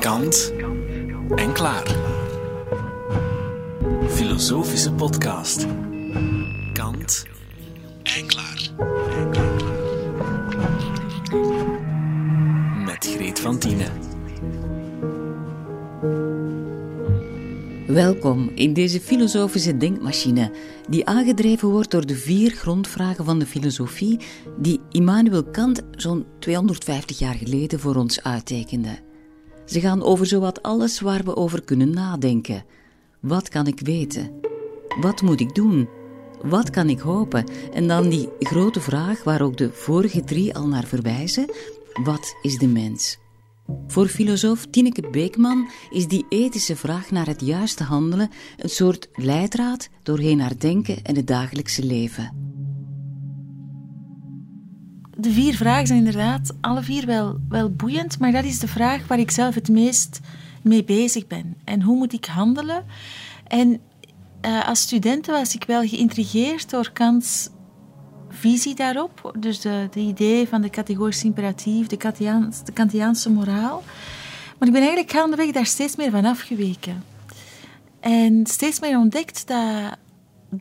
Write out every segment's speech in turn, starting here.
Kant en klaar. Filosofische podcast. Kant en klaar. Met Greet van Tienen. Welkom in deze filosofische denkmachine, die aangedreven wordt door de vier grondvragen van de filosofie die Immanuel Kant zo'n 250 jaar geleden voor ons uittekende. Ze gaan over zowat alles waar we over kunnen nadenken. Wat kan ik weten? Wat moet ik doen? Wat kan ik hopen? En dan die grote vraag waar ook de vorige drie al naar verwijzen: wat is de mens? Voor filosoof Tineke Beekman is die ethische vraag naar het juiste handelen een soort leidraad doorheen haar denken en het dagelijkse leven. De vier vragen zijn inderdaad alle vier wel, wel boeiend, maar dat is de vraag waar ik zelf het meest mee bezig ben. En hoe moet ik handelen? En uh, als student was ik wel geïntrigeerd door Kants visie daarop. Dus de, de idee van de categorische imperatief, de, Kantiaans, de Kantiaanse moraal. Maar ik ben eigenlijk gaandeweg daar steeds meer van afgeweken. En steeds meer ontdekt dat,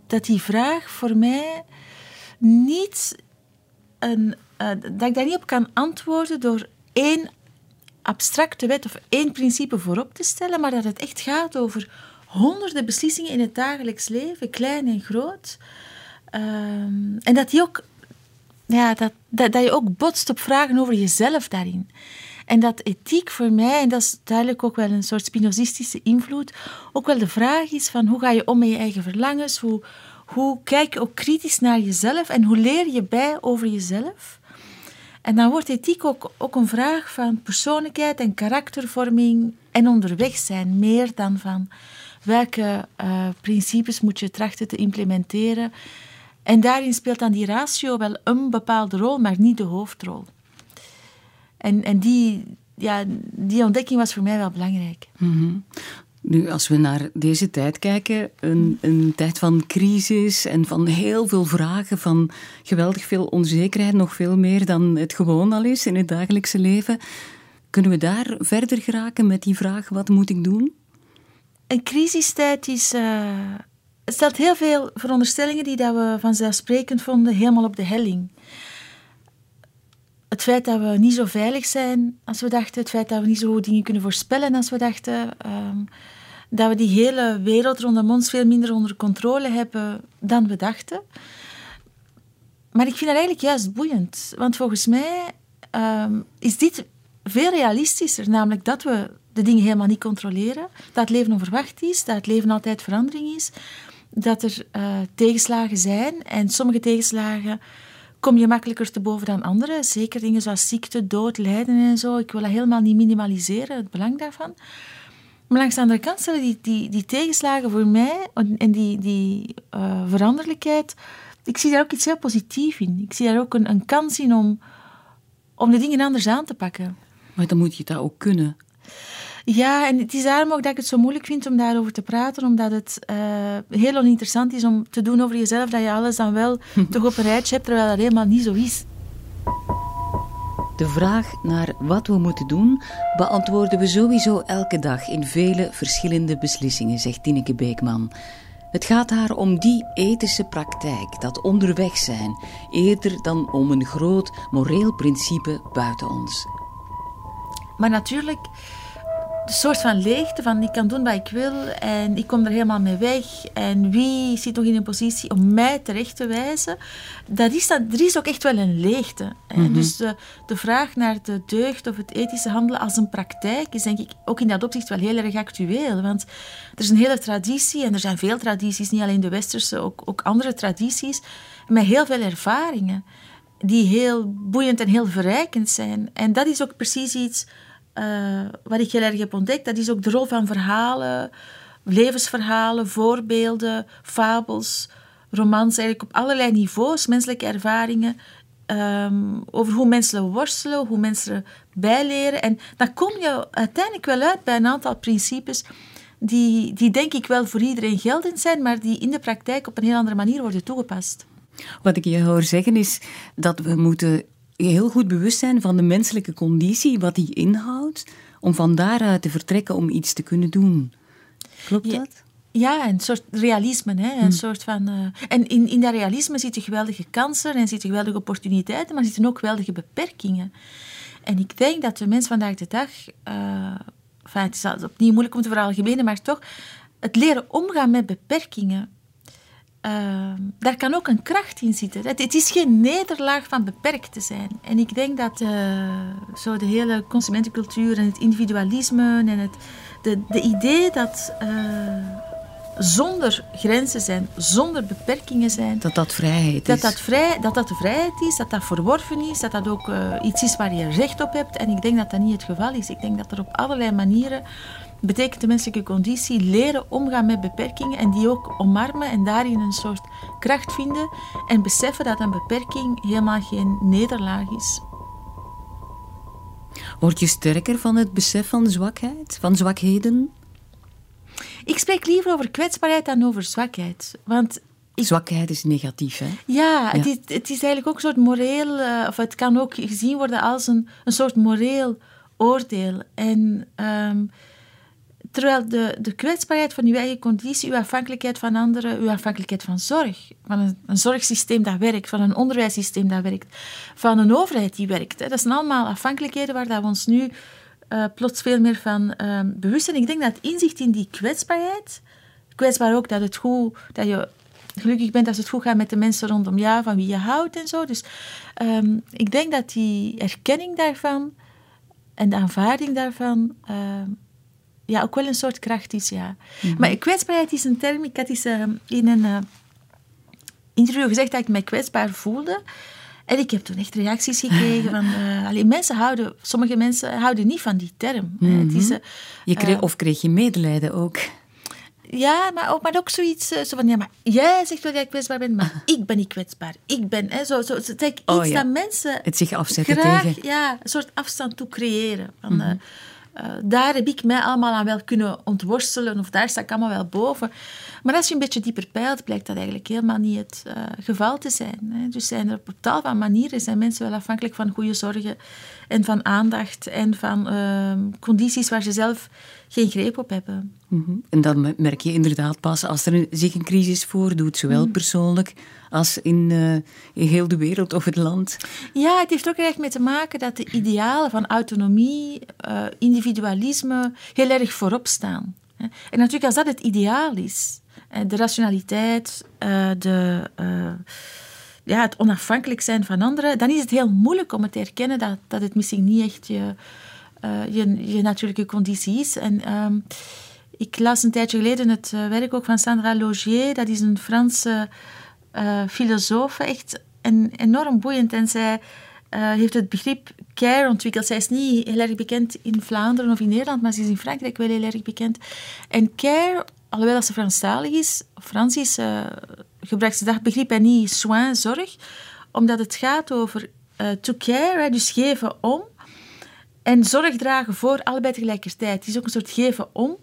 dat die vraag voor mij niet een, uh, dat ik daar niet op kan antwoorden door één abstracte wet of één principe voorop te stellen, maar dat het echt gaat over honderden beslissingen in het dagelijks leven, klein en groot. Um, en dat, die ook, ja, dat, dat, dat je ook botst op vragen over jezelf daarin. En dat ethiek voor mij, en dat is duidelijk ook wel een soort spinozistische invloed, ook wel de vraag is van hoe ga je om met je eigen verlangens, hoe, hoe kijk je ook kritisch naar jezelf en hoe leer je bij over jezelf. En dan wordt ethiek ook, ook een vraag van persoonlijkheid en karaktervorming en onderweg zijn, meer dan van welke uh, principes moet je trachten te implementeren. En daarin speelt dan die ratio wel een bepaalde rol, maar niet de hoofdrol. En, en die, ja, die ontdekking was voor mij wel belangrijk. Mm -hmm. Nu, als we naar deze tijd kijken, een, een tijd van crisis en van heel veel vragen, van geweldig veel onzekerheid, nog veel meer dan het gewoon al is in het dagelijkse leven. Kunnen we daar verder geraken met die vraag: wat moet ik doen? Een crisistijd is, uh, stelt heel veel veronderstellingen die dat we vanzelfsprekend vonden helemaal op de helling. Het feit dat we niet zo veilig zijn als we dachten, het feit dat we niet zo goed dingen kunnen voorspellen als we dachten, um, dat we die hele wereld rondom ons veel minder onder controle hebben dan we dachten. Maar ik vind dat eigenlijk juist boeiend, want volgens mij um, is dit veel realistischer, namelijk dat we de dingen helemaal niet controleren, dat het leven onverwacht is, dat het leven altijd verandering is, dat er uh, tegenslagen zijn en sommige tegenslagen kom je makkelijker te boven dan andere. Zeker dingen zoals ziekte, dood, lijden en zo. Ik wil dat helemaal niet minimaliseren, het belang daarvan. Maar langs de andere kant stellen die, die, die tegenslagen voor mij en die, die uh, veranderlijkheid, ik zie daar ook iets heel positiefs in. Ik zie daar ook een, een kans in om, om de dingen anders aan te pakken. Maar dan moet je dat ook kunnen. Ja, en het is daarom ook dat ik het zo moeilijk vind om daarover te praten, omdat het uh, heel oninteressant is om te doen over jezelf, dat je alles dan wel toch op een rijtje hebt, terwijl dat helemaal niet zo is. De vraag naar wat we moeten doen beantwoorden we sowieso elke dag in vele verschillende beslissingen, zegt Tineke Beekman. Het gaat haar om die ethische praktijk, dat onderweg zijn, eerder dan om een groot moreel principe buiten ons. Maar natuurlijk de soort van leegte van ik kan doen wat ik wil en ik kom er helemaal mee weg en wie zit nog in een positie om mij terecht te wijzen, dat is dat, er is ook echt wel een leegte. Mm Dus de, de vraag naar de deugd of het ethische handelen als een praktijk is denk ik ook in dat opzicht wel heel erg actueel, want er is een hele traditie en er zijn veel tradities, niet alleen de westerse, ook, ook andere tradities, met heel veel ervaringen die heel boeiend en heel verrijkend zijn. En dat is ook precies iets uh, wat ik heel erg heb ontdekt, dat is ook de rol van verhalen, levensverhalen, voorbeelden, fabels, romans, eigenlijk op allerlei niveaus, menselijke ervaringen, um, over hoe mensen worstelen, hoe mensen bijleren. En dan kom je uiteindelijk wel uit bij een aantal principes die, die denk ik wel voor iedereen geldend zijn, maar die in de praktijk op een heel andere manier worden toegepast. Wat ik je hoor zeggen is dat we moeten heel goed bewust zijn van de menselijke conditie, wat die inhoudt, om van daaruit te vertrekken om iets te kunnen doen. Klopt Ja. dat? Ja, een soort realisme. Hè? Een soort van, eh, en in, in dat realisme zitten geweldige kansen en zitten geweldige opportuniteiten, maar zitten ook geweldige beperkingen. En ik denk dat de mens vandaag de dag, eh, enfin, het is opnieuw moeilijk om te veralgemenen, maar toch, het leren omgaan met beperkingen, eh, daar kan ook een kracht in zitten. Het, het is geen nederlaag van beperkt te zijn. En ik denk dat eh, zo de hele consumentencultuur en het individualisme en het de, de idee dat eh, zonder grenzen zijn, zonder beperkingen zijn, Dat dat vrijheid dat is. dat, vrij, dat dat de vrijheid is, dat dat verworven is, dat dat ook eh, iets is waar je recht op hebt. En ik denk dat dat niet het geval is. Ik denk dat er op allerlei manieren betekent de menselijke conditie leren omgaan met beperkingen en die ook omarmen en daarin een soort kracht vinden en beseffen dat een beperking helemaal geen nederlaag is. Word je sterker van het besef van zwakheid, van zwakheden? Ik spreek liever over kwetsbaarheid dan over zwakheid. Want ik Zwakheid is negatief, hè? Ja, Het, Ja. is, het is eigenlijk ook een soort moreel, eh, of het kan ook gezien worden als een, een soort moreel oordeel. En ehm, terwijl de, de kwetsbaarheid van uw eigen conditie, uw afhankelijkheid van anderen, uw afhankelijkheid van zorg, van een, zorgsysteem dat werkt, van een onderwijssysteem dat werkt, van een overheid die werkt. Hè. Dat zijn allemaal afhankelijkheden waar dat we ons nu eh, plots veel meer van ehm, bewust zijn. Ik denk dat inzicht in die kwetsbaarheid, kwetsbaar ook dat het goed, dat je gelukkig bent als het goed gaat met de mensen rondom jou, van wie je houdt en zo. Dus ehm, ik denk dat die erkenning daarvan en de aanvaarding daarvan ehm, ja, ook wel een soort kracht is, ja. Maar kwetsbaarheid is een term, ik had eens ehm, in een eh, interview gezegd dat ik mij kwetsbaar voelde. En ik heb toen echt reacties gekregen van... eh, allee, mensen houden, sommige mensen houden niet van die term. hè. Het is, eh, Je kreeg, of kreeg je medelijden ook? ja, maar ook, maar ook zoiets zo van, ja, maar jij zegt wel dat ik kwetsbaar ben, maar ik ben niet kwetsbaar. Ik ben, hè, zo, zo, zo, het is iets Oh, ja. dat mensen Het zich afzetten graag, tegen. ja, een soort afstand toe creëren. Van, eh, eh, daar heb ik mij allemaal aan wel kunnen ontworstelen, of daar sta ik allemaal wel boven. Maar als je een beetje dieper peilt, blijkt dat eigenlijk helemaal niet het eh, geval te zijn. Hè. Dus zijn er op tal van manieren zijn mensen wel afhankelijk van goede zorgen en van aandacht en van ehm, condities waar ze zelf geen greep op hebben. Mhm. En dan merk je inderdaad pas als er een- zich een crisis voordoet, zowel persoonlijk als in, eh, in heel de wereld of het land. Ja, het heeft ook erg mee te maken dat de idealen van autonomie, eh, individualisme heel erg voorop staan. En natuurlijk, als dat het ideaal is, eh, de rationaliteit, de, ja, het onafhankelijk zijn van anderen, dan is het heel moeilijk om het te erkennen dat, dat het misschien niet echt je, eh, je, je natuurlijke conditie is. En ehm, ik las een tijdje geleden het eh, werk ook van Sandra Logier, dat is een Franse eh filosoof, echt en, enorm boeiend. En zij heeft het begrip care ontwikkeld. Zij is niet heel erg bekend in Vlaanderen of in Nederland, maar ze is in Frankrijk wel heel erg bekend. En care, alhoewel dat ze Franstalig is, Frans is, gebruikt ze dat begrip en niet soin, zorg, omdat het gaat over to care, dus geven om, en zorg dragen voor allebei tegelijkertijd. Het is ook een soort geven om.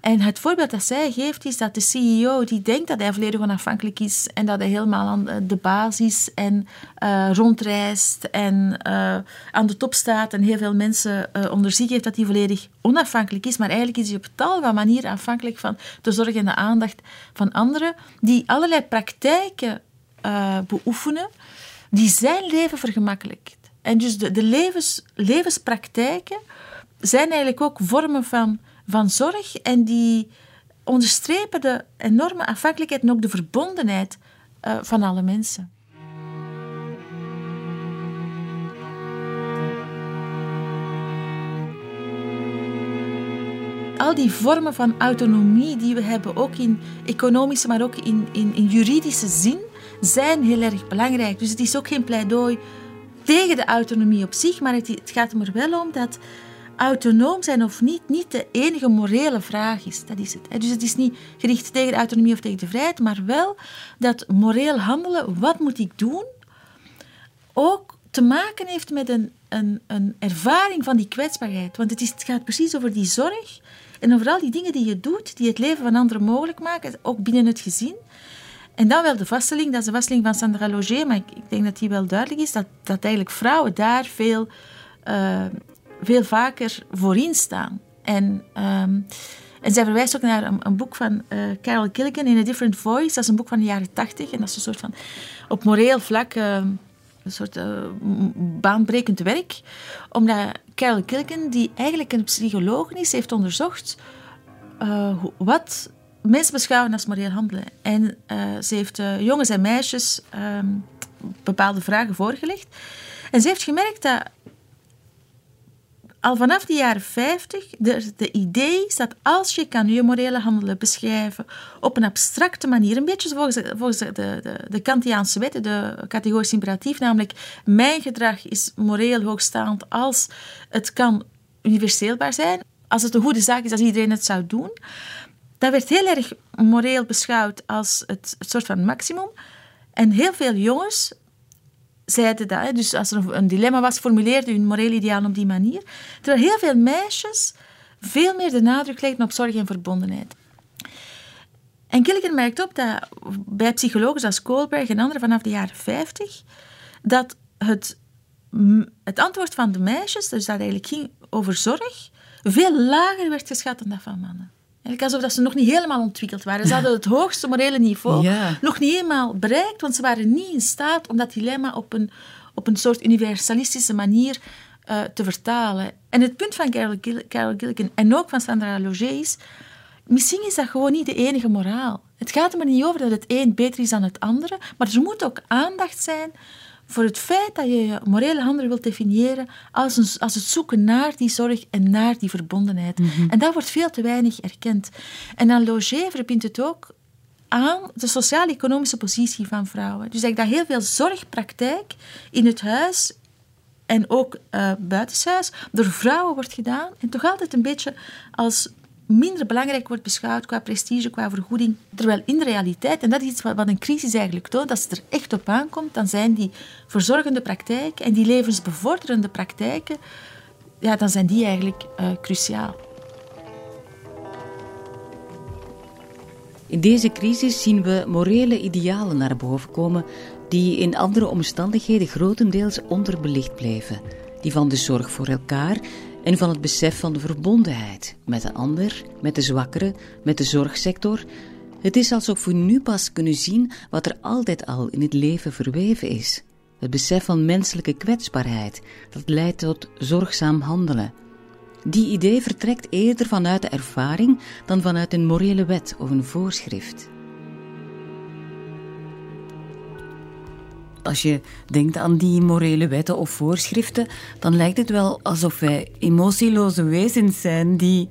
En het voorbeeld dat zij geeft is dat de CEO die denkt dat hij volledig onafhankelijk is en dat hij helemaal aan de basis en eh, rondreist en eh, aan de top staat en heel veel mensen eh, onder zich heeft dat hij volledig onafhankelijk is. Maar eigenlijk is hij op tal van manieren afhankelijk van de zorg en de aandacht van anderen die allerlei praktijken beoefenen die zijn leven vergemakkelijkt. En dus de, de levens, levenspraktijken zijn eigenlijk ook vormen van, van zorg en die onderstrepen de enorme afhankelijkheid en ook de verbondenheid eh, van alle mensen. Al die vormen van autonomie die we hebben, ook in economische, maar ook in, in, in juridische zin, zijn heel erg belangrijk. Dus het is ook geen pleidooi tegen de autonomie op zich, maar het, gaat er wel om dat autonoom zijn of niet, niet de enige morele vraag is. Dat is het. Dus het is niet gericht tegen de autonomie of tegen de vrijheid, maar wel dat moreel handelen, wat moet ik doen, ook te maken heeft met een, een, een ervaring van die kwetsbaarheid. Want het, is, het gaat precies over die zorg En overal die dingen die je doet, die het leven van anderen mogelijk maken, ook binnen het gezin. En dan wel de vaststelling, dat is de vaststelling van Sandra Loger, maar ik, denk dat die wel duidelijk is, dat, dat eigenlijk vrouwen daar veel, uh, veel vaker voorin staan. En, um, en zij verwijst ook naar een, een boek van uh, Carol Gilligan, In a Different Voice. Dat is een boek van de jaren tachtig. En dat is een soort van, op moreel vlak, uh, een soort baanbrekend werk. Omdat Carol Gilligan, die eigenlijk een psycholoog is, heeft onderzocht wat mensen beschouwen als moreel handelen. En ze heeft jongens en meisjes ehm, bepaalde vragen voorgelegd. En ze heeft gemerkt dat al vanaf de jaren 50 de, de idee is dat als je kan je morele handelen beschrijven op een abstracte manier, een beetje volgens, volgens de, de, de Kantiaanse wetten, de categorisch imperatief, namelijk mijn gedrag is moreel hoogstaand als het kan universeelbaar zijn, als het een goede zaak is als iedereen het zou doen. Dat werd heel erg moreel beschouwd als het, soort van maximum. En heel veel jongens zeiden dat. Dus als er een dilemma was, formuleerde hun morele ideaal op die manier. Terwijl heel veel meisjes veel meer de nadruk legden op zorg en verbondenheid. En Gilligan merkt op dat bij psychologen zoals Kohlberg en anderen vanaf de jaren 50, dat het, het antwoord van de meisjes, dus dat eigenlijk ging over zorg, veel lager werd geschat dan dat van mannen. Eigenlijk alsof dat ze nog niet helemaal ontwikkeld waren. Ze hadden het hoogste morele niveau nog niet helemaal bereikt, want ze waren niet in staat om dat dilemma op een, op een soort universalistische manier uh, te vertalen. En het punt van Carol, Carol Gilligan en ook van Sandra Loger is, misschien is dat gewoon niet de enige moraal. Het gaat er maar niet over dat het een beter is dan het andere, maar er moet ook aandacht zijn voor het feit dat je je morele handelen wilt definiëren als, een, als het zoeken naar die zorg en naar die verbondenheid. Mhm. En dat wordt veel te weinig erkend. En dan Loger verbindt het ook aan de sociaal-economische positie van vrouwen. Dus ik dat heel veel zorgpraktijk in het huis en ook uh, buitenshuis door vrouwen wordt gedaan en toch altijd een beetje als minder belangrijk wordt beschouwd qua prestige, qua vergoeding. Terwijl in de realiteit, en dat is iets wat een crisis eigenlijk toont, als het er echt op aankomt, dan zijn die verzorgende praktijken en die levensbevorderende praktijken, ja, dan zijn die eigenlijk uh, cruciaal. In deze crisis zien we morele idealen naar boven komen die in andere omstandigheden grotendeels onderbelicht blijven. Die van de zorg voor elkaar en van het besef van de verbondenheid met de ander, met de zwakkere, met de zorgsector. Het is alsof we nu pas kunnen zien wat er altijd al in het leven verweven is. Het besef van menselijke kwetsbaarheid, dat leidt tot zorgzaam handelen. Die idee vertrekt eerder vanuit de ervaring dan vanuit een morele wet of een voorschrift. Als je denkt aan die morele wetten of voorschriften, dan lijkt het wel alsof wij emotieloze wezens zijn die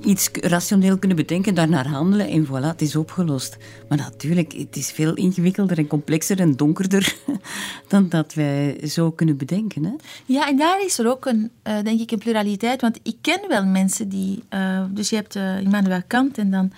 iets rationeel kunnen bedenken, daarnaar handelen en voilà, het is opgelost. Maar natuurlijk, het is veel ingewikkelder en complexer en donkerder dan dat wij zo kunnen bedenken. Hè? Ja, en daar is er ook een, uh, denk ik, een pluraliteit. Want ik ken wel mensen die... Uh, dus je hebt uh, Immanuel Kant en dan...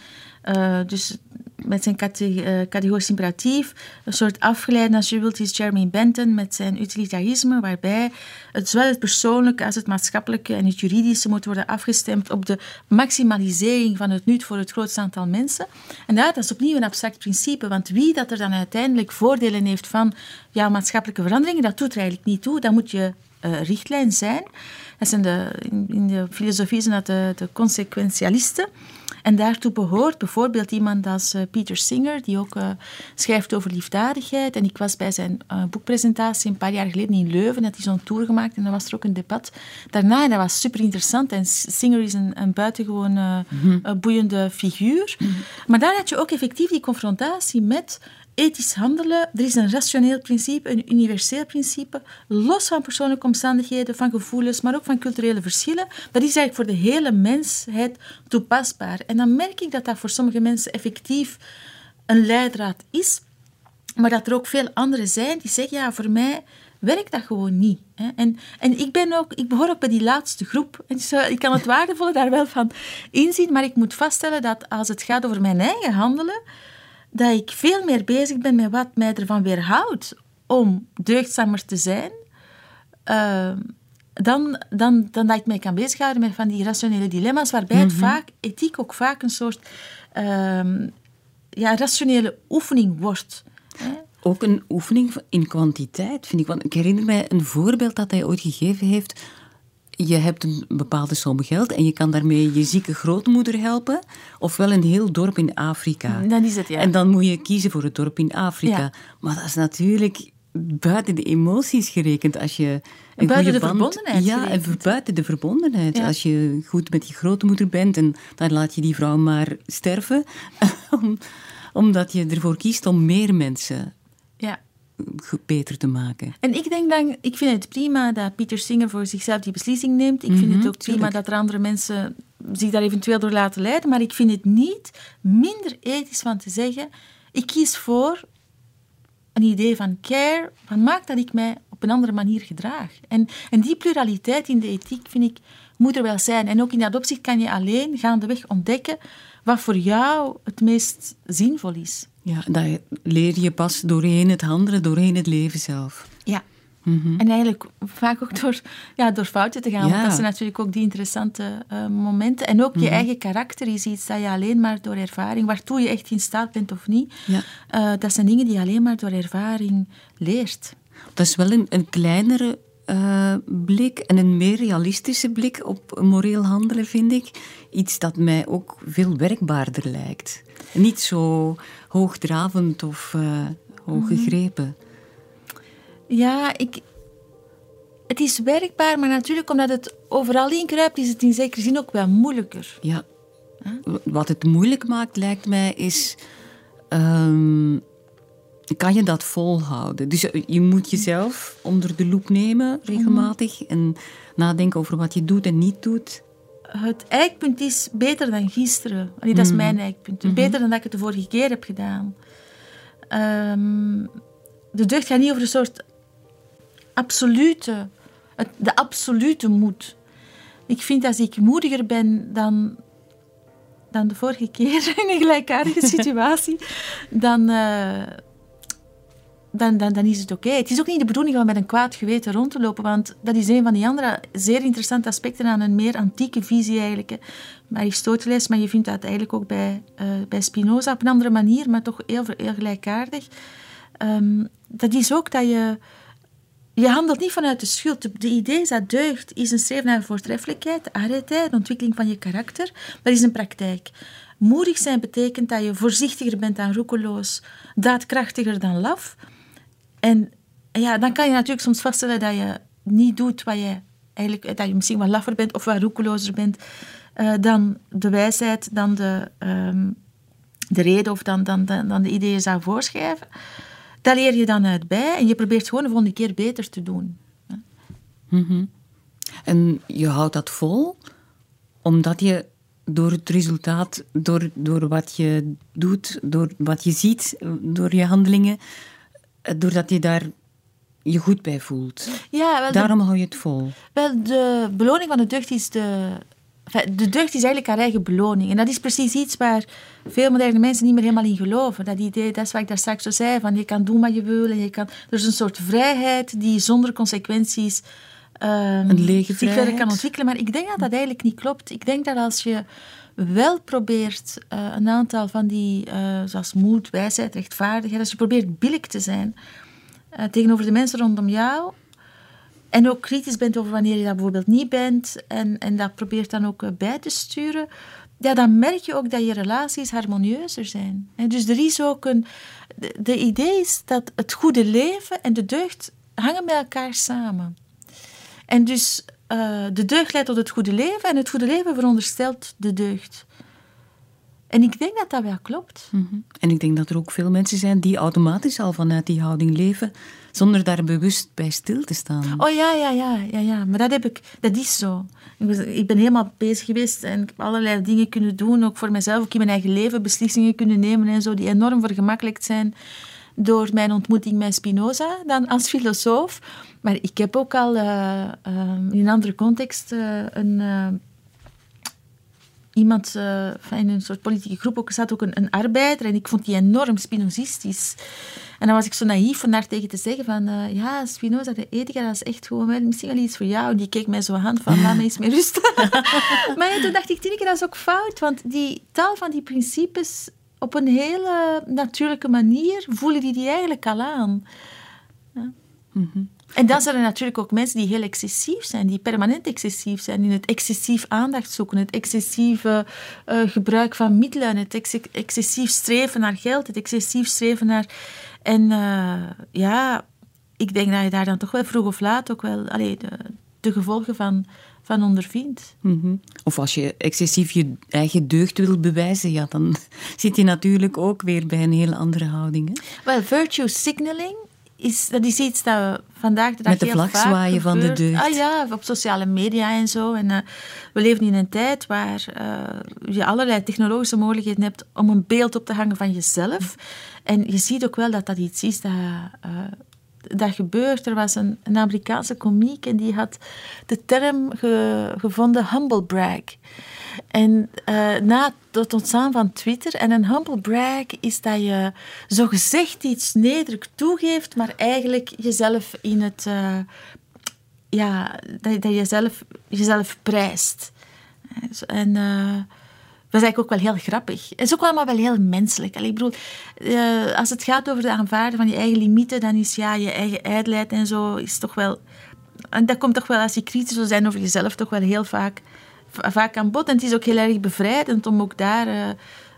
dus met zijn eh, categorisch imperatief, een soort afgeleide, als je wilt, is Jeremy Bentham met zijn utilitarisme, waarbij het, zowel het persoonlijke als het maatschappelijke en het juridische moet worden afgestemd op de maximalisering van het nut voor het grootste aantal mensen. En dat is opnieuw een abstract principe, want wie dat er dan uiteindelijk voordelen heeft van ja, maatschappelijke veranderingen, dat doet er eigenlijk niet toe. Dat moet je uh, richtlijn zijn. Dat zijn de, in, de filosofie zijn dat de consequentialisten. En daartoe behoort bijvoorbeeld iemand als uh, Peter Singer, die ook uh, schrijft over liefdadigheid. En ik was bij zijn uh, boekpresentatie een paar jaar geleden in Leuven, had hij zo'n tour gemaakt en dan was er ook een debat. Daarna, en dat was super interessant. En Singer is een, een buitengewoon mm boeiende figuur. Mhm. Maar daar had je ook effectief die confrontatie met ethisch handelen, er is een rationeel principe, een universeel principe, los van persoonlijke omstandigheden, van gevoelens, maar ook van culturele verschillen. Dat is eigenlijk voor de hele mensheid toepasbaar. En dan merk ik dat dat voor sommige mensen effectief een leidraad is, maar dat er ook veel anderen zijn die zeggen, ja, voor mij werkt dat gewoon niet. En, en ik, ben ook, ik behoor ook bij die laatste groep. En ik kan het waardevolle daar wel van inzien, maar ik moet vaststellen dat als het gaat over mijn eigen handelen, dat ik veel meer bezig ben met wat mij ervan weerhoudt om deugdzamer te zijn. Uh, dan, dan, dan dat ik mij kan bezighouden met van die rationele dilemma's, waarbij het vaak, ethiek ook vaak een soort ehm, ja, rationele oefening wordt. Hè? Ook een oefening in kwantiteit, vind ik. Want ik herinner mij een voorbeeld dat hij ooit gegeven heeft. Je hebt een bepaalde som geld en je kan daarmee je zieke grootmoeder helpen. Ofwel een heel dorp in Afrika. Dan is het, ja. En dan moet je kiezen voor het dorp in Afrika. Ja. Maar dat is natuurlijk buiten de emoties gerekend. Als je een Buiten goede de band- verbondenheid Ja, en buiten de verbondenheid. Ja. Als je goed met je grootmoeder bent en dan laat je die vrouw maar sterven. om- omdat je ervoor kiest om meer mensen ja. Beter te maken. En ik denk dan, ik vind het prima dat Pieter Singer voor zichzelf die beslissing neemt. Ik vind het ook prima tuurlijk. dat er andere mensen zich daar eventueel door laten leiden. Maar ik vind het niet minder ethisch van te zeggen, ik kies voor een idee van care, van maak dat ik mij op een andere manier gedraag. En, en die pluraliteit in de ethiek, vind ik, moet er wel zijn. En ook in dat opzicht kan je alleen gaandeweg ontdekken wat voor jou het meest zinvol is. Ja, dat leer je pas doorheen het handelen, doorheen het leven zelf. Ja. En eigenlijk vaak ook door, ja, door fouten te gaan. Ja. Want dat zijn natuurlijk ook die interessante eh, momenten. En ook je eigen karakter is iets dat je alleen maar door ervaring, waartoe je echt in staat bent of niet, Ja. eh, dat zijn dingen die je alleen maar door ervaring leert. Dat is wel een, een kleinere eh, blik en een meer realistische blik op moreel handelen, vind ik. Iets dat mij ook veel werkbaarder lijkt. Niet zo hoogdravend of eh hooggegrepen. Ja, ik, het is werkbaar, maar natuurlijk omdat het overal inkruipt, is het in zekere zin ook wel moeilijker. Ja. Wat het moeilijk maakt, lijkt mij, is... ehm, kan je dat volhouden? Dus je- je moet jezelf onder de loep nemen, regelmatig. En nadenken over wat je doet en niet doet. Het eikpunt is beter dan gisteren. Allee, dat is mijn eikpunt. Beter dan dat ik het de vorige keer heb gedaan. Ehm, de deugd gaat niet over een soort absolute, het- de absolute moed. Ik vind als ik moediger ben dan, dan de vorige keer in een gelijkaardige situatie, dan, eh, dan, dan, dan is het oké. Het is ook niet de bedoeling om met een kwaad geweten rond te lopen, want dat is een van die andere zeer interessante aspecten aan een meer antieke visie eigenlijk. hè. Aristoteles, maar je vindt dat eigenlijk ook bij, eh, bij Spinoza op een andere manier, maar toch heel, heel gelijkaardig. Ehm, dat is ook dat je... Je handelt niet vanuit de schuld. De, de idee dat deugd is een streven naar voortreffelijkheid, arretheid, de ontwikkeling van je karakter. Dat is een praktijk. Moedig zijn betekent dat je voorzichtiger bent dan roekeloos, daadkrachtiger dan laf. En ja, dan kan je natuurlijk soms vaststellen dat je niet doet wat je eigenlijk, dat je misschien wat laffer bent of wat roekelozer bent eh, dan de wijsheid, dan de, ehm, de reden of dan, dan, dan, de ideeën zou voorschrijven. Dat leer je dan uit bij en je probeert gewoon de volgende keer beter te doen. En je houdt dat vol, omdat je door het resultaat, door, door wat je doet, door wat je ziet, door je handelingen, doordat je daar je goed bij voelt. Ja, wel, de, Daarom hou je het vol. wel, de beloning van de deugd is de... De deugd is eigenlijk haar eigen beloning. En dat is precies iets waar veel moderne mensen niet meer helemaal in geloven. Dat idee, dat is wat ik daar straks zo zei, van je kan doen wat je wil. En je kan, er is een soort vrijheid die zonder consequenties ehm, Een lege zich verder kan ontwikkelen. Maar ik denk dat dat eigenlijk niet klopt. Ik denk dat als je wel probeert eh, een aantal van die, eh, zoals moed, wijsheid, rechtvaardigheid, als je probeert billig te zijn eh, tegenover de mensen rondom jou, en ook kritisch bent over wanneer je dat bijvoorbeeld niet bent en, en dat probeert dan ook bij te sturen, ja, dan merk je ook dat je relaties harmonieuzer zijn. En dus er is ook een... De, de idee is dat het goede leven en de deugd hangen met elkaar samen. En dus eh, de deugd leidt tot het goede leven en het goede leven veronderstelt de deugd. En ik denk dat dat wel klopt. Mhm. En ik denk dat er ook veel mensen zijn die automatisch al vanuit die houding leven, zonder daar bewust bij stil te staan. Oh ja, ja, ja, ja, ja. Maar dat, heb ik, dat is zo. Ik, was- ik ben helemaal bezig geweest en ik heb allerlei dingen kunnen doen, ook voor mezelf, ook in mijn eigen leven, beslissingen kunnen nemen en zo, die enorm vergemakkelijkt zijn door mijn ontmoeting met Spinoza, dan als filosoof. Maar ik heb ook al eh, eh, in een andere context eh, een, iemand uh, in een soort politieke groep ook zat ook een, een arbeider en ik vond die enorm spinozistisch. En dan was ik zo naïef om daar tegen te zeggen van uh, ja, Spinoza, de ethica, dat is echt gewoon wel, misschien wel iets voor jou. En die keek mij zo aan van laat me eens meer rust. maar toen dacht ik, Tineke, dat is ook fout, want die taal van die principes op een hele natuurlijke manier voelen die die eigenlijk al aan. Ja. Mm en dan zijn er natuurlijk ook mensen die heel excessief zijn, die permanent excessief zijn, in het excessief aandacht zoeken, het excessieve uh, gebruik van middelen, het ex excessief streven naar geld, het excessief streven naar. En uh, ja, ik denk dat je daar dan toch wel vroeg of laat ook wel allee, de, de gevolgen van, van ondervindt. Mm -hmm. Of als je excessief je eigen deugd wil bewijzen, ja, dan zit je natuurlijk ook weer bij een heel andere houding. Hè? Wel, virtue signaling is, dat is iets dat we vandaag de dag Met de vlag zwaaien van de deugd. Ah ja, op sociale media en zo. En uh, we leven in een tijd waar uh, je allerlei technologische mogelijkheden hebt om een beeld op te hangen van jezelf. En je ziet ook wel dat dat iets is dat, uh, dat gebeurt. Er was een, een Amerikaanse komiek en die had de term ge, gevonden humble brag. En uh, na het ontstaan van Twitter, en een humble brag is dat je zogezegd iets nederig toegeeft, maar eigenlijk jezelf in het... Uh, ja, dat, dat je jezelf, jezelf prijst. En... Uh, dat is eigenlijk ook wel heel grappig. Het is ook allemaal wel heel menselijk. Allee, ik bedoel, uh, als het gaat over de aanvaarden van je eigen limieten, dan is ja, je eigen ijdelheid en zo, is toch wel... En dat komt toch wel, als je kritisch wil zijn over jezelf, toch wel heel vaak vaak aan bod. En het is ook heel erg bevrijdend om ook daar uh,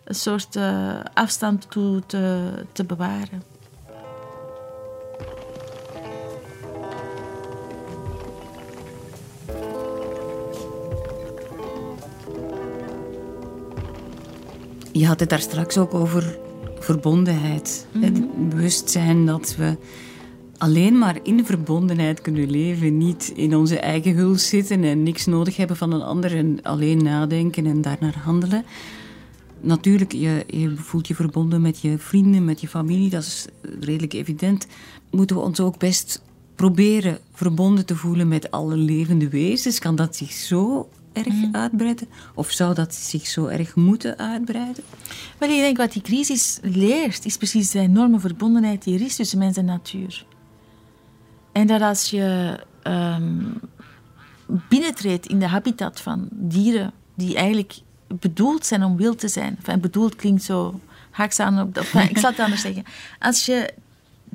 een soort uh, afstand toe te, te bewaren. Je had het daar straks ook over verbondenheid. Mm -hmm. Het bewustzijn dat we alleen maar in verbondenheid kunnen leven. Niet in onze eigen huls zitten en niks nodig hebben van een ander en alleen nadenken en daarnaar handelen. Natuurlijk, je, je voelt je verbonden met je vrienden, met je familie, dat is redelijk evident. Moeten we ons ook best proberen verbonden te voelen met alle levende wezens? Kan dat zich zo erg mm. uitbreiden? Of zou dat zich zo erg moeten uitbreiden? Wel, ik denk wat die crisis leert, is precies de enorme verbondenheid die er is tussen mens en natuur. En dat als je um, binnentreedt in de habitat van dieren die eigenlijk bedoeld zijn om wild te zijn. Enfin, bedoeld klinkt zo haaks aan op... Of, ik zal het anders zeggen. Als je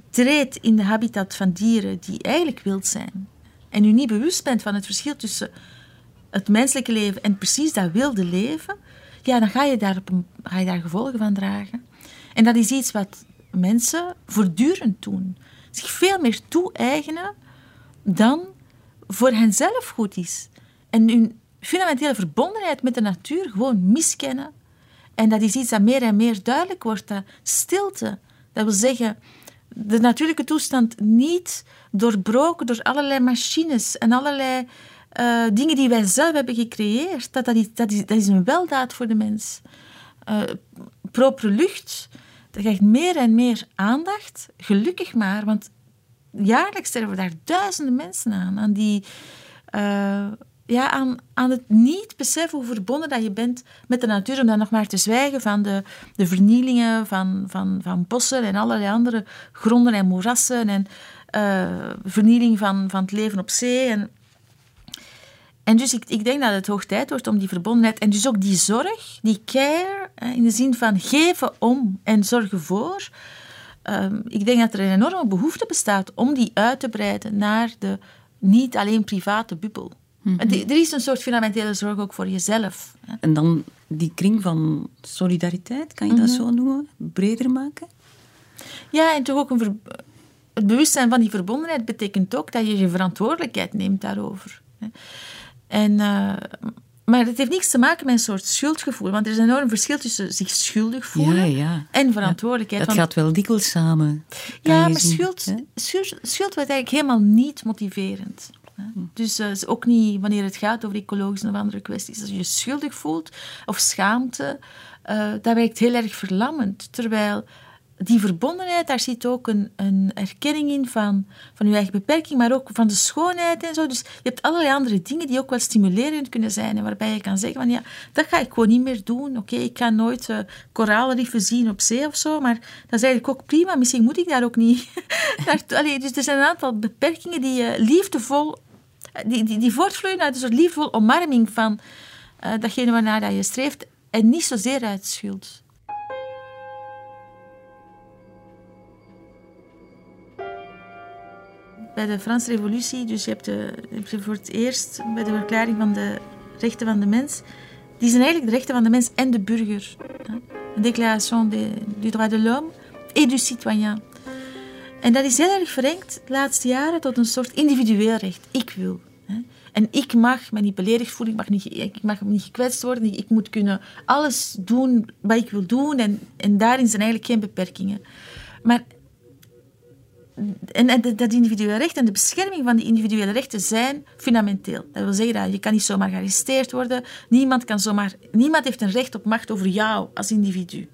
treedt in de habitat van dieren die eigenlijk wild zijn en u niet bewust bent van het verschil tussen het menselijke leven en precies dat wilde leven, ja, dan ga je daar, op ga je daar gevolgen van dragen. En dat is iets wat mensen voortdurend doen zich veel meer toe-eigenen dan voor henzelf goed is. En hun fundamentele verbondenheid met de natuur gewoon miskennen. En dat is iets dat meer en meer duidelijk wordt. Dat stilte, dat wil zeggen de natuurlijke toestand niet doorbroken door allerlei machines en allerlei uh, dingen die wij zelf hebben gecreëerd. Dat, dat, is, dat, is, dat is een weldaad voor de mens. Uh, propere lucht, dat krijgt meer en meer aandacht. Gelukkig maar, want jaarlijks sterven daar duizenden mensen aan. Aan, die, uh, ja, aan, aan het niet beseffen hoe verbonden dat je bent met de natuur. Om dan nog maar te zwijgen van de, de vernielingen van, van, van bossen en allerlei andere gronden en moerassen. En uh, vernieling van, van het leven op zee. En, en dus ik, ik denk dat het hoog tijd wordt om die verbondenheid en dus ook die zorg, die care, in de zin van geven om en zorgen voor, um, ik denk dat er een enorme behoefte bestaat om die uit te breiden naar de niet alleen private bubbel. Mm -hmm. Er is een soort fundamentele zorg ook voor jezelf. En dan die kring van solidariteit, kan je mm -hmm. dat mhm. zo noemen? Breder maken? Ja, en toch ook een het bewustzijn van die verbondenheid betekent ook dat je je verantwoordelijkheid neemt daarover. En, uh, maar het heeft niks te maken met een soort schuldgevoel. Want er is een enorm verschil tussen zich schuldig voelen ja, ja. en verantwoordelijkheid. dat gaat wel dikwijls samen. Ja, maar schuld, schuld, schuld wordt eigenlijk helemaal niet motiverend. Hm. Dus uh, ook niet wanneer het gaat over ecologische of andere kwesties. Als je je schuldig voelt of schaamte, uh, dat werkt heel erg verlammend. Terwijl die verbondenheid, daar zit ook een, een erkenning in van, van je eigen beperking, maar ook van de schoonheid en zo. Dus je hebt allerlei andere dingen die ook wel stimulerend kunnen zijn en waarbij je kan zeggen van ja, dat ga ik gewoon niet meer doen. Oké, ik ga nooit uh, koraalriffen zien op zee of zo, maar dat is eigenlijk ook prima. Misschien moet ik daar ook niet Allee, dus er zijn een aantal beperkingen die je liefdevol, die, die, die voortvloeien uit een soort liefdevol omarming van datgene waarnaar je streeft en niet zozeer uit schuld. Bij de Franse Revolutie, dus je hebt, de, je voor het eerst bij de verklaring van de rechten van de mens, die zijn eigenlijk de rechten van de mens en de burger. Een déclaration de, du droit de l'homme et du citoyen. En dat is heel erg verengd de laatste jaren tot een soort individueel recht. Ik wil. En ik mag me niet beledigd voelen, ik mag niet, ik mag niet gekwetst worden, ik moet kunnen alles doen wat ik wil doen en, en daarin zijn eigenlijk geen beperkingen. Maar en, dat individuele recht en de bescherming van die individuele rechten zijn fundamenteel. Dat wil zeggen dat je kan niet zomaar gearresteerd worden. Niemand, kan zomaar, niemand heeft een recht op macht over jou als individu.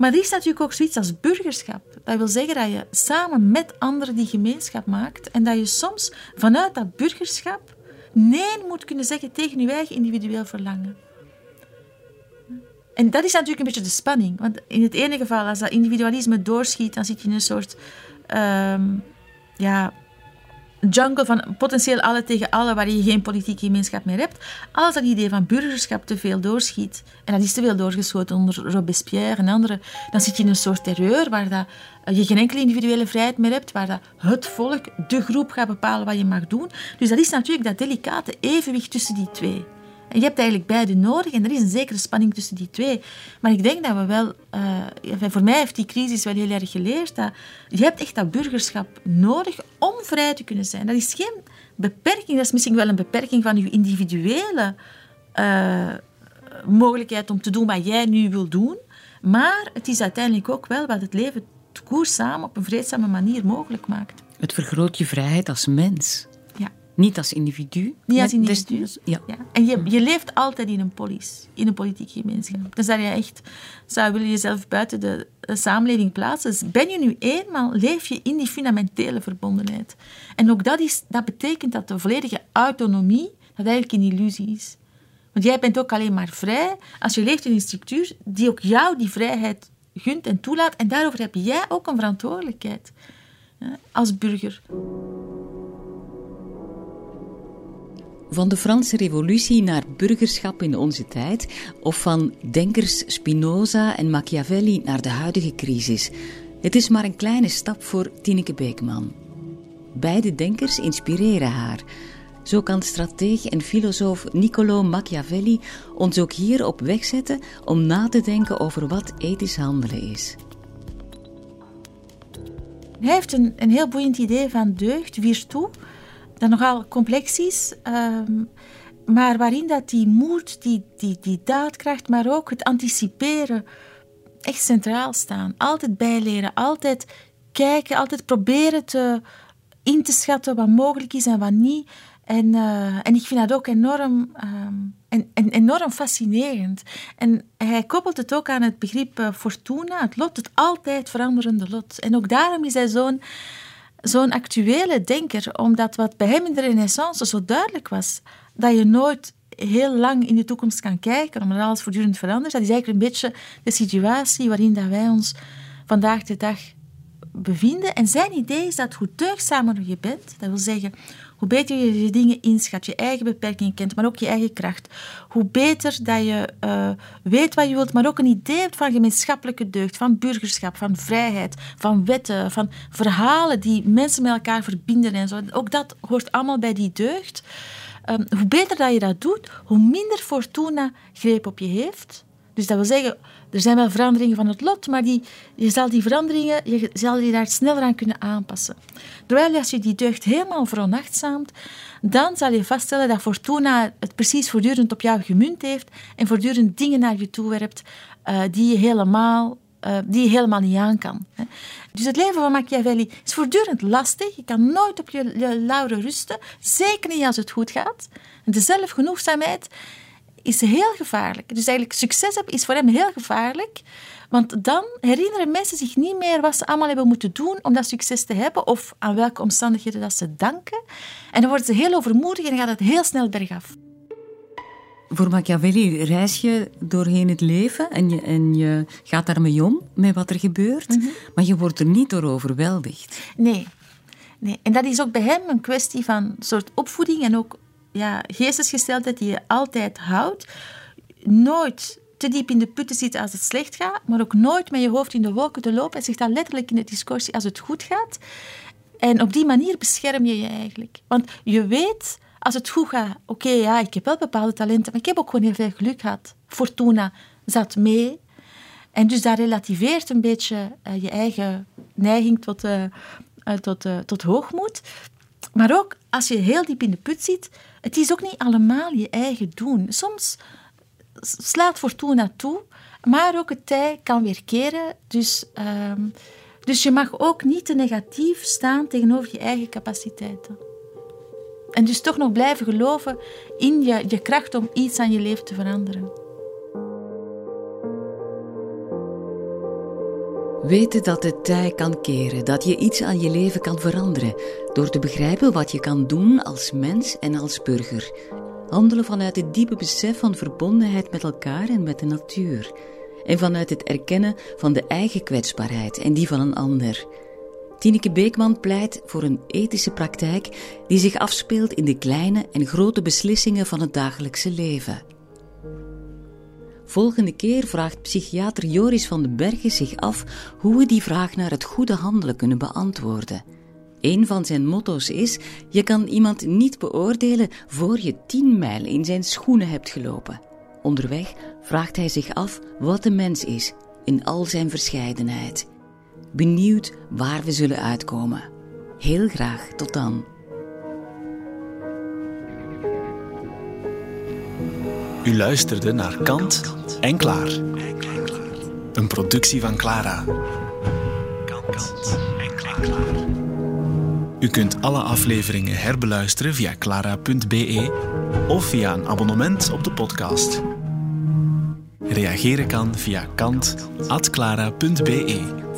Maar er is natuurlijk ook zoiets als burgerschap. Dat wil zeggen dat je samen met anderen die gemeenschap maakt en dat je soms vanuit dat burgerschap nee moet kunnen zeggen tegen je eigen individueel verlangen. En dat is natuurlijk een beetje de spanning. Want in het ene geval, als dat individualisme doorschiet, dan zit je in een soort um, ja, jungle van potentieel alle tegen alle, waar je geen politieke gemeenschap meer hebt. Als dat idee van burgerschap te veel doorschiet, en dat is te veel doorgeschoten onder Robespierre en anderen, dan zit je in een soort terreur waar dat, eh, je geen enkele individuele vrijheid meer hebt, waar dat het volk, de groep gaat bepalen wat je mag doen. Dus dat is natuurlijk dat delicate evenwicht tussen die twee. En je hebt eigenlijk beide nodig en er is een zekere spanning tussen die twee. Maar ik denk dat we wel, uh, voor mij heeft die crisis wel heel erg geleerd dat je hebt echt dat burgerschap nodig om vrij te kunnen zijn. Dat is geen beperking, dat is misschien wel een beperking van je individuele uh, mogelijkheid om te doen wat jij nu wil doen. Maar het is uiteindelijk ook wel wat het leven koers samen op een vreedzame manier mogelijk maakt. Het vergroot je vrijheid als mens. Niet als individu. Niet als individu. ja. ja. En je, je leeft altijd in een polis, in een politieke gemeenschap. Dus dat je echt zou willen jezelf buiten de, samenleving plaatsen. Dus ben je nu eenmaal, leef je in die fundamentele verbondenheid. En ook dat, is, dat betekent dat de volledige autonomie, dat eigenlijk een illusie is. Want jij bent ook alleen maar vrij als je leeft in een structuur die ook jou die vrijheid gunt en toelaat. En daarover heb jij ook een verantwoordelijkheid als burger. Van de Franse Revolutie naar burgerschap in onze tijd, of van denkers Spinoza en Machiavelli naar de huidige crisis. Het is maar een kleine stap voor Tineke Beekman. Beide denkers inspireren haar. Zo kan strateeg en filosoof Niccolo Machiavelli ons ook hier op weg zetten om na te denken over wat ethisch handelen is. Hij heeft een, een heel boeiend idee van deugd, virtu, dat nogal complex um, maar waarin dat die moed, die, die, die daadkracht, maar ook het anticiperen echt centraal staan. Altijd bijleren, altijd kijken, altijd proberen te, in te schatten wat mogelijk is en wat niet. En, uh, en ik vind dat ook enorm, um, en, en, enorm fascinerend. En hij koppelt het ook aan het begrip uh, fortuna, het lot, het altijd veranderende lot. En ook daarom is hij zo'n zo'n actuele denker, omdat wat bij hem in de renaissance zo duidelijk was, dat je nooit heel lang in de toekomst kan kijken, omdat alles voortdurend verandert. Dat is eigenlijk een beetje de situatie waarin dat wij ons vandaag de dag bevinden. En zijn idee is dat hoe deugdzamer je bent, dat wil zeggen, hoe beter je je dingen inschat, je eigen beperkingen kent, maar ook je eigen kracht. Hoe beter dat je uh, weet wat je wilt, maar ook een idee hebt van gemeenschappelijke deugd, van burgerschap, van vrijheid, van wetten, van verhalen die mensen met elkaar verbinden en zo. Ook dat hoort allemaal bij die deugd. Um, hoe beter dat je dat doet, hoe minder fortuna greep op je heeft. Dus dat wil zeggen, er zijn wel veranderingen van het lot, maar die, je zal die veranderingen je zal je daar sneller aan kunnen aanpassen. Terwijl als je die deugd helemaal veronachtzaamt, dan zal je vaststellen dat Fortuna het precies voortdurend op jou gemunt heeft en voortdurend dingen naar je toe werpt uh, die, je helemaal, uh, die je helemaal niet aan kan. Hè. Dus het leven van Machiavelli is voortdurend lastig. Je kan nooit op je, je lauren rusten, zeker niet als het goed gaat. En de zelfgenoegzaamheid is heel gevaarlijk. Dus eigenlijk succes hebben is voor hem heel gevaarlijk. Want dan herinneren mensen zich niet meer wat ze allemaal hebben moeten doen om dat succes te hebben of aan welke omstandigheden dat ze danken. En dan worden ze heel overmoedig en dan gaat het heel snel bergaf. Voor Machiavelli reis je doorheen het leven en je, en je gaat daarmee om met wat er gebeurt, mhm. maar je wordt er niet door overweldigd. Nee. nee. En dat is ook bij hem een kwestie van soort opvoeding en ook ja, geestesgesteldheid die je altijd houdt. Nooit te diep in de putten zitten als het slecht gaat, maar ook nooit met je hoofd in de wolken te lopen. Hij zegt dat letterlijk in de discussie als het goed gaat. En op die manier bescherm je je eigenlijk. Want je weet, als het goed gaat, oké, ja, ik heb wel bepaalde talenten, maar ik heb ook gewoon heel veel geluk gehad. Fortuna zat mee. En dus dat relativeert een beetje uh, je eigen neiging tot, uh, uh, tot, tot hoogmoed. Maar ook als je heel diep in de put zit, het is ook niet allemaal je eigen doen. Soms slaat fortuna toe, maar ook het tij kan weer keren. Dus, ehm, dus je mag ook niet te negatief staan tegenover je eigen capaciteiten. En dus toch nog blijven geloven in je, je kracht om iets aan je leven te veranderen. Weten dat het tij kan keren, dat je iets aan je leven kan veranderen, door te begrijpen wat je kan doen als mens en als burger. Handelen vanuit het diepe besef van verbondenheid met elkaar en met de natuur. En vanuit het erkennen van de eigen kwetsbaarheid en die van een ander. Tineke Beekman pleit voor een ethische praktijk die zich afspeelt in de kleine en grote beslissingen van het dagelijkse leven. Volgende keer vraagt psychiater Joris van den Bergen zich af hoe we die vraag naar het goede handelen kunnen beantwoorden. Een van zijn motto's is: je kan iemand niet beoordelen voor je tien mijl in zijn schoenen hebt gelopen. Onderweg vraagt hij zich af wat een mens is in al zijn verscheidenheid. Benieuwd waar we zullen uitkomen. Heel graag tot dan. U luisterde naar Kant en Klaar. Een productie van Clara. Kant en Klaar. U kunt alle afleveringen herbeluisteren via clara.be of via een abonnement op de podcast. Reageren kan via kant.clara.be.